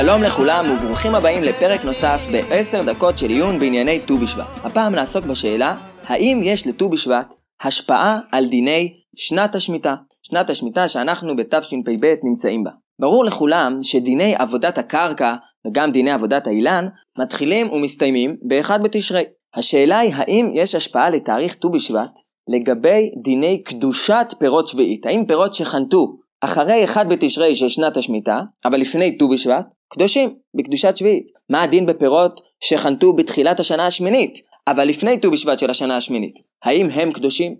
שלום לכולם וברוכים הבאים לפרק נוסף בעשר דקות של עיון בענייני ט"ו בשבט. הפעם נעסוק בשאלה האם יש לט"ו בשבט השפעה על דיני שנת השמיטה, שנת השמיטה שאנחנו בתשפ"ב נמצאים בה. ברור לכולם שדיני עבודת הקרקע וגם דיני עבודת האילן מתחילים ומסתיימים באחד בתשרי. השאלה היא האם יש השפעה לתאריך ט"ו בשבט לגבי דיני קדושת פירות שביעית. האם פירות שחנתו אחרי אחד בתשרי של שנת השמיטה, אבל לפני ט"ו בשבט, קדושים בקדושת שביעית. מה הדין בפירות שחנתו בתחילת השנה השמינית, אבל לפני ט"ו בשבט של השנה השמינית? האם הם קדושים?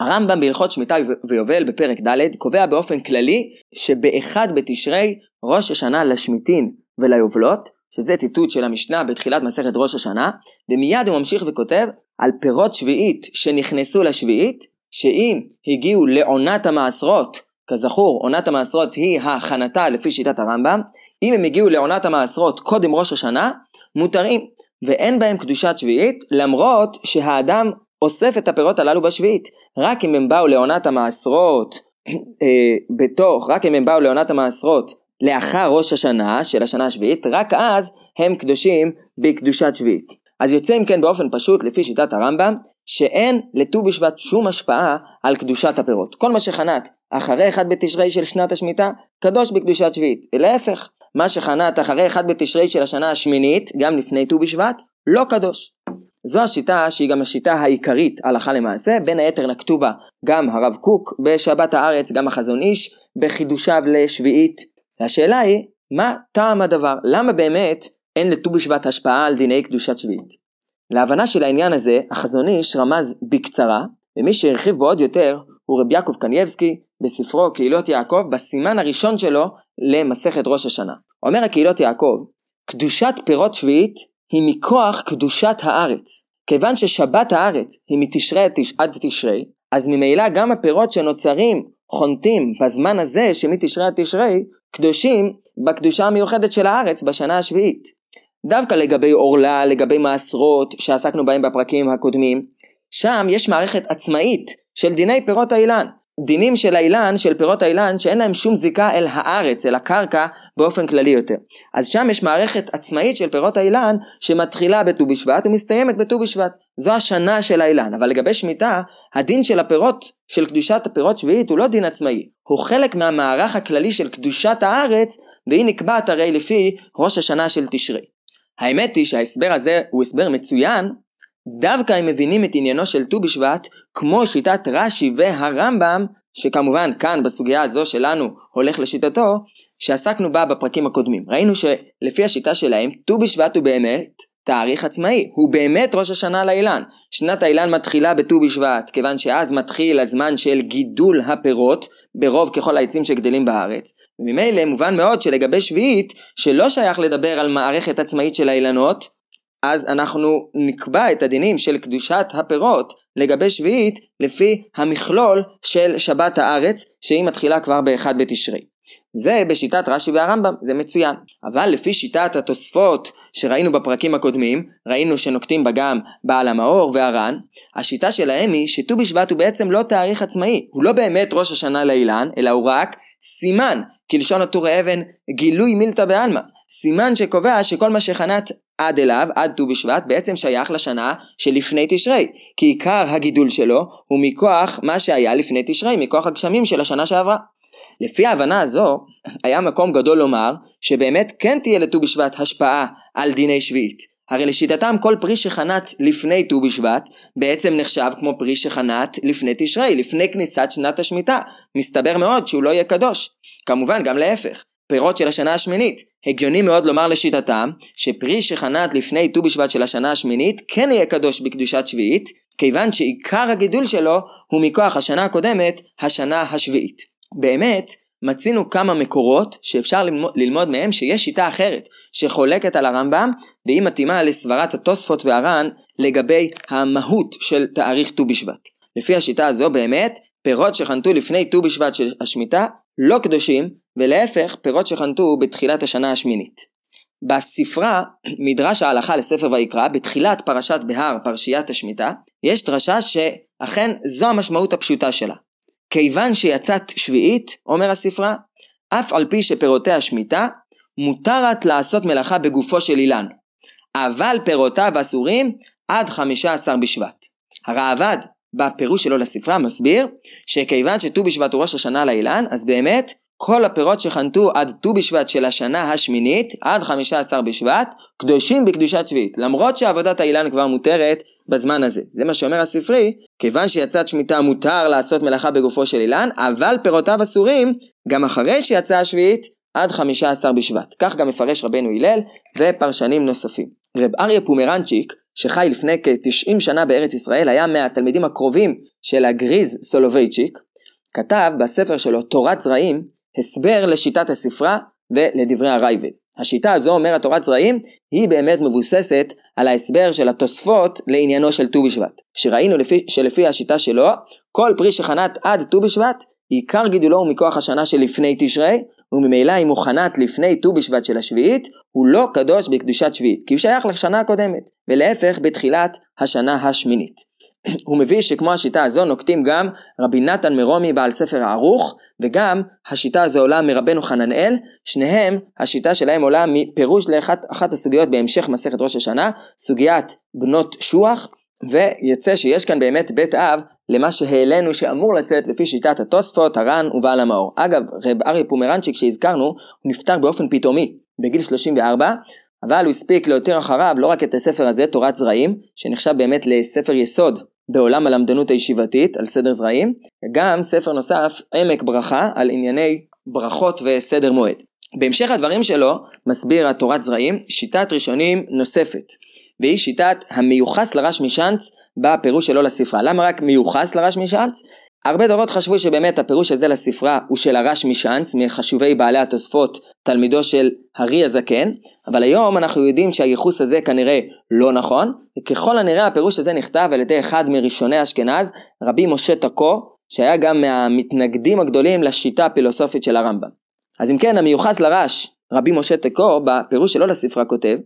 הרמב"ם בהלכות שמיטה ויובל בפרק ד' קובע באופן כללי שבאחד בתשרי ראש השנה לשמיטין וליובלות, שזה ציטוט של המשנה בתחילת מסכת ראש השנה, ומיד הוא ממשיך וכותב על פירות שביעית שנכנסו לשביעית, שאם הגיעו לעונת המעשרות, כזכור עונת המעשרות היא הכנתה לפי שיטת הרמב"ם, אם הם הגיעו לעונת המעשרות קודם ראש השנה, מותרים, ואין בהם קדושת שביעית, למרות שהאדם אוסף את הפירות הללו בשביעית. רק אם הם באו לעונת המעשרות אה, בתוך, רק אם הם באו לעונת המעשרות לאחר ראש השנה של השנה השביעית, רק אז הם קדושים בקדושת שביעית. אז יוצא אם כן באופן פשוט, לפי שיטת הרמב"ם, שאין לט"ו בשבט שום השפעה על קדושת הפירות. כל מה שחנת אחרי אחד בתשרי של שנת השמיטה, קדוש בקדושת שביעית. ולהפך, מה שחנת אחרי אחד בתשרי של השנה השמינית, גם לפני ט"ו בשבט, לא קדוש. זו השיטה שהיא גם השיטה העיקרית הלכה למעשה, בין היתר נקטו בה גם הרב קוק בשבת הארץ, גם החזון איש, בחידושיו לשביעית. והשאלה היא, מה טעם הדבר? למה באמת אין לט"ו בשבט השפעה על דיני קדושת שביעית? להבנה של העניין הזה, החזון איש רמז בקצרה, ומי שהרחיב בו עוד יותר הוא רבי יעקב קנייבסקי בספרו קהילות יעקב, בסימן הראשון שלו למסכת ראש השנה. אומר הקהילות יעקב, קדושת פירות שביעית היא מכוח קדושת הארץ. כיוון ששבת הארץ היא מתשרי עד תשרי, אז ממילא גם הפירות שנוצרים, חונטים, בזמן הזה שמתשרי עד תשרי, קדושים בקדושה המיוחדת של הארץ בשנה השביעית. דווקא לגבי עורלה, לגבי מעשרות, שעסקנו בהם בפרקים הקודמים, שם יש מערכת עצמאית של דיני פירות האילן. דינים של האילן, של פירות האילן, שאין להם שום זיקה אל הארץ, אל הקרקע, באופן כללי יותר. אז שם יש מערכת עצמאית של פירות האילן, שמתחילה בט"ו בשבט ומסתיימת בט"ו בשבט. זו השנה של האילן. אבל לגבי שמיטה, הדין של הפירות, של קדושת הפירות שביעית, הוא לא דין עצמאי. הוא חלק מהמערך הכללי של קדושת הארץ, והיא נקבעת הרי לפי ראש השנה של תשרי. האמת היא שההסבר הזה הוא הסבר מצוין, דווקא הם מבינים את עניינו של ט"ו בשבט, כמו שיטת רש"י והרמב"ם, שכמובן כאן בסוגיה הזו שלנו הולך לשיטתו, שעסקנו בה בפרקים הקודמים. ראינו שלפי השיטה שלהם, ט"ו בשבט הוא באמת תאריך עצמאי, הוא באמת ראש השנה לאילן. שנת האילן מתחילה בט"ו בשבט, כיוון שאז מתחיל הזמן של גידול הפירות, ברוב ככל העצים שגדלים בארץ. וממילא מובן מאוד שלגבי שביעית, שלא שייך לדבר על מערכת עצמאית של האילנות, אז אנחנו נקבע את הדינים של קדושת הפירות לגבי שביעית לפי המכלול של שבת הארץ שהיא מתחילה כבר באחד בתשרי. זה בשיטת רש"י והרמב"ם, זה מצוין. אבל לפי שיטת התוספות שראינו בפרקים הקודמים, ראינו שנוקטים בה גם בעל המאור והר"ן, השיטה שלהם היא שט"ו בשבט הוא בעצם לא תאריך עצמאי, הוא לא באמת ראש השנה לאילן, אלא הוא רק סימן, כלשון הטורי אבן, גילוי מילתא בעלמא. סימן שקובע שכל מה שחנת עד אליו, עד ט"ו בשבט, בעצם שייך לשנה שלפני תשרי. כי עיקר הגידול שלו הוא מכוח מה שהיה לפני תשרי, מכוח הגשמים של השנה שעברה. לפי ההבנה הזו, היה מקום גדול לומר שבאמת כן תהיה לט"ו בשבט השפעה על דיני שביעית. הרי לשיטתם כל פרי שחנת לפני ט"ו בשבט בעצם נחשב כמו פרי שחנת לפני תשרי, לפני כניסת שנת השמיטה. מסתבר מאוד שהוא לא יהיה קדוש. כמובן גם להפך. פירות של השנה השמינית. הגיוני מאוד לומר לשיטתם, שפרי שחנת לפני ט"ו בשבט של השנה השמינית כן יהיה קדוש בקדושת שביעית, כיוון שעיקר הגידול שלו הוא מכוח השנה הקודמת, השנה השביעית. באמת, מצינו כמה מקורות שאפשר ללמוד, ללמוד מהם שיש שיטה אחרת, שחולקת על הרמב"ם, והיא מתאימה לסברת התוספות והר"ן לגבי המהות של תאריך ט"ו בשבט. לפי השיטה הזו באמת, פירות שחנתו לפני ט"ו בשבט של השמיטה לא קדושים, ולהפך, פירות שחנתו בתחילת השנה השמינית. בספרה, מדרש ההלכה לספר ויקרא, בתחילת פרשת בהר, פרשיית השמיטה, יש דרשה שאכן זו המשמעות הפשוטה שלה. כיוון שיצאת שביעית, אומר הספרה, אף על פי שפירותיה שמיטה, מותרת לעשות מלאכה בגופו של אילן. אבל פירותיו אסורים עד חמישה עשר בשבט. הראב"ד, בפירוש שלו לספרה, מסביר שכיוון שט"ו בשבט הוא ראש השנה לאילן, אז באמת כל הפירות שחנתו עד ט"ו בשבט של השנה השמינית, עד חמישה עשר בשבט, קדושים בקדושת שביעית, למרות שעבודת האילן כבר מותרת בזמן הזה. זה מה שאומר הספרי, כיוון שיצאת שמיטה מותר לעשות מלאכה בגופו של אילן, אבל פירותיו אסורים גם אחרי שיצאה השביעית עד חמישה עשר בשבט. כך גם מפרש רבנו הלל ופרשנים נוספים. רב אריה פומרנצ'יק, שחי לפני כ-90 שנה בארץ ישראל, היה מהתלמידים הקרובים של הגריז סולובייצ'יק, כתב בספר שלו תורת זרעים הסבר לשיטת הספרה ולדברי הרייבד. השיטה הזו, אומרת תורת זרעים, היא באמת מבוססת על ההסבר של התוספות לעניינו של ט"ו בשבט. שראינו לפי, שלפי השיטה שלו, כל פרי שחנת עד ט"ו בשבט, עיקר גידולו הוא מכוח השנה שלפני תשרי, וממילא אם הוא חנת לפני ט"ו בשבט של השביעית, הוא לא קדוש בקדושת שביעית, כי הוא שייך לשנה הקודמת, ולהפך בתחילת השנה השמינית. הוא מביא שכמו השיטה הזו נוקטים גם רבי נתן מרומי בעל ספר הערוך וגם השיטה הזו עולה מרבנו חננאל שניהם השיטה שלהם עולה מפירוש לאחת הסוגיות בהמשך מסכת ראש השנה סוגיית בנות שוח ויצא שיש כאן באמת בית אב למה שהעלינו שאמור לצאת לפי שיטת התוספות, הר"ן ובעל המאור. אגב, רב אריה פומרנצ'יק שהזכרנו, הוא נפטר באופן פתאומי בגיל 34, אבל הוא הספיק להותיר אחריו לא רק את הספר הזה, תורת זרעים, שנחשב באמת לספר יסוד בעולם הלמדנות הישיבתית על סדר זרעים, וגם ספר נוסף, עמק ברכה, על ענייני ברכות וסדר מועד. בהמשך הדברים שלו מסביר התורת זרעים שיטת ראשונים נוספת, והיא שיטת המיוחס לרש משאנץ בפירוש שלו לספרה. למה רק מיוחס לרש משאנץ? הרבה דורות חשבו שבאמת הפירוש הזה לספרה הוא של הרש משאנץ, מחשובי בעלי התוספות, תלמידו של הארי הזקן, אבל היום אנחנו יודעים שהייחוס הזה כנראה לא נכון, וככל הנראה הפירוש הזה נכתב על ידי אחד מראשוני אשכנז, רבי משה תקו, שהיה גם מהמתנגדים הגדולים לשיטה הפילוסופית של הרמב"ם. אז אם כן, המיוחס לרש, רבי משה תקו, בפירוש שלו לספרה כותב,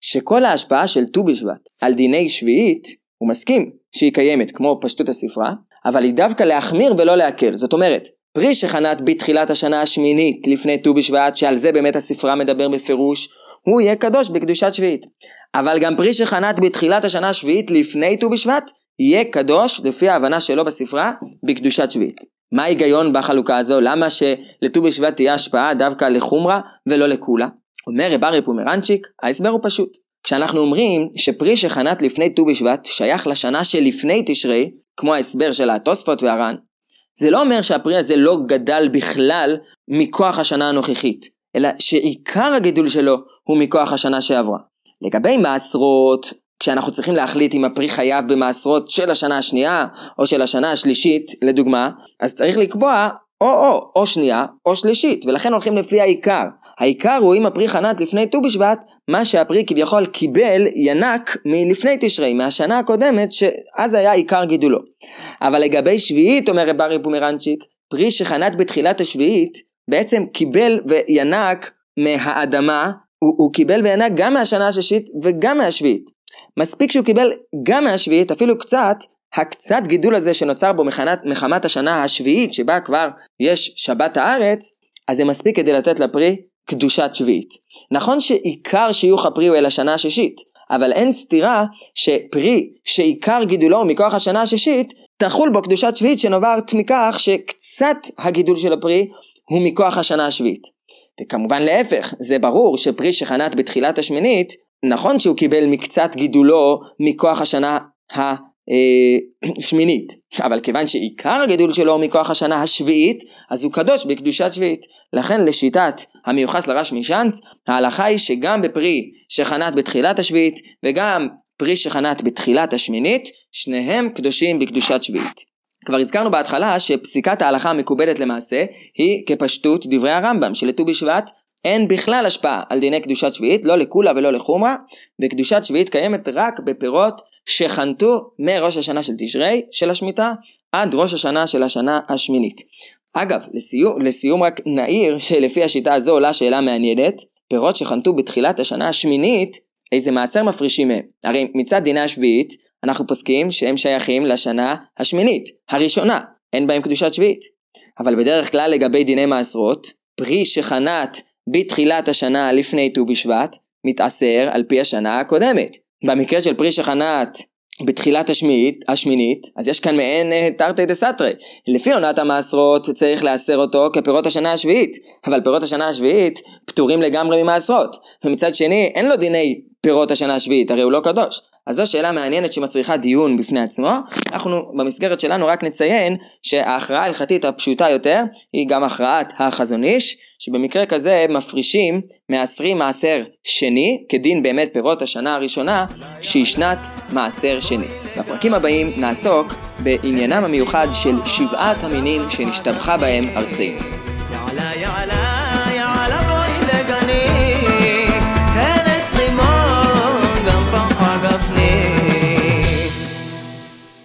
שכל ההשפעה של ט"ו בשבט על דיני שביעית, הוא מסכים שהיא קיימת כמו פשטות הספרה, אבל היא דווקא להחמיר ולא להקל. זאת אומרת, פרי שחנת בתחילת השנה השמינית לפני ט"ו בשבט, שעל זה באמת הספרה מדבר בפירוש, הוא יהיה קדוש בקדושת שביעית. אבל גם פרי שחנת בתחילת השנה השביעית לפני ט"ו בשבט, יהיה קדוש, לפי ההבנה שלו בספרה, בקדושת שביעית. מה ההיגיון בחלוקה הזו? למה שלט"ו בשבט תהיה השפעה דווקא לחומרה ולא לקולה? אומר רב אריה פומרנצ'יק, ההסבר הוא פשוט. כשאנחנו אומרים שפרי שחנת לפני ט"ו בשבט שייך לשנה שלפני תשרי, כמו ההסבר של התוספות והר"ן, זה לא אומר שהפרי הזה לא גדל בכלל מכוח השנה הנוכחית, אלא שעיקר הגידול שלו הוא מכוח השנה שעברה. לגבי מעשרות, כשאנחנו צריכים להחליט אם הפרי חייב במעשרות של השנה השנייה או של השנה השלישית, לדוגמה, אז צריך לקבוע או או, או שנייה או שלישית, ולכן הולכים לפי העיקר. העיקר הוא אם הפרי חנת לפני ט"ו בשבט, מה שהפרי כביכול קיבל ינק מלפני תשרי, מהשנה הקודמת, שאז היה עיקר גידולו. אבל לגבי שביעית, אומר רב ארי פומרנצ'יק, פרי שחנת בתחילת השביעית, בעצם קיבל וינק מהאדמה, הוא, הוא קיבל וינק גם מהשנה השישית וגם מהשביעית. מספיק שהוא קיבל גם מהשביעית, אפילו קצת, הקצת גידול הזה שנוצר בו מחמת, מחמת השנה השביעית, שבה כבר יש שבת הארץ, אז זה מספיק כדי לתת לפרי קדושת שביעית. נכון שעיקר שיוך הפרי הוא אל השנה השישית, אבל אין סתירה שפרי שעיקר גידולו מכוח השנה השישית, תחול בו קדושת שביעית שנובעת מכך שקצת הגידול של הפרי הוא מכוח השנה השביעית. וכמובן להפך, זה ברור שפרי שחנת בתחילת השמינית, נכון שהוא קיבל מקצת גידולו מכוח השנה השמינית, אבל כיוון שעיקר הגידול שלו הוא מכוח השנה השביעית, אז הוא קדוש בקדושת שביעית. לכן לשיטת המיוחס לרש משאנץ, ההלכה היא שגם בפרי שחנת בתחילת השביעית וגם פרי שחנת בתחילת השמינית, שניהם קדושים בקדושת שביעית. כבר הזכרנו בהתחלה שפסיקת ההלכה המקובלת למעשה היא כפשטות דברי הרמב"ם שלט"ו בשבט אין בכלל השפעה על דיני קדושת שביעית, לא לקולה ולא לחומרה, וקדושת שביעית קיימת רק בפירות שחנתו מראש השנה של תשרי, של השמיטה, עד ראש השנה של השנה השמינית. אגב, לסיום, לסיום רק נעיר שלפי השיטה הזו עולה שאלה מעניינת, פירות שחנתו בתחילת השנה השמינית, איזה מעשר מפרישים מהם? הרי מצד דיני השביעית, אנחנו פוסקים שהם שייכים לשנה השמינית, הראשונה, אין בהם קדושת שביעית. אבל בדרך כלל לגבי דיני מעשרות, פרי שחנת בתחילת השנה לפני ט"ו בשבט, מתעשר על פי השנה הקודמת. במקרה של פרי שחנת בתחילת השמינית, השמינית, אז יש כאן מעין אה, תרתי דה סתרי. לפי עונת המעשרות צריך לאסר אותו כפירות השנה השביעית, אבל פירות השנה השביעית פטורים לגמרי ממעשרות. ומצד שני, אין לו דיני פירות השנה השביעית, הרי הוא לא קדוש. אז זו שאלה מעניינת שמצריכה דיון בפני עצמו. אנחנו במסגרת שלנו רק נציין שההכרעה ההלכתית הפשוטה יותר היא גם הכרעת החזון איש, שבמקרה כזה מפרישים מעשרים מעשר שני, כדין באמת פירות השנה הראשונה, שהיא שנת מעשר שני. בפרקים הבאים נעסוק בעניינם המיוחד של שבעת המינים שנשתבחה בהם ארצנו.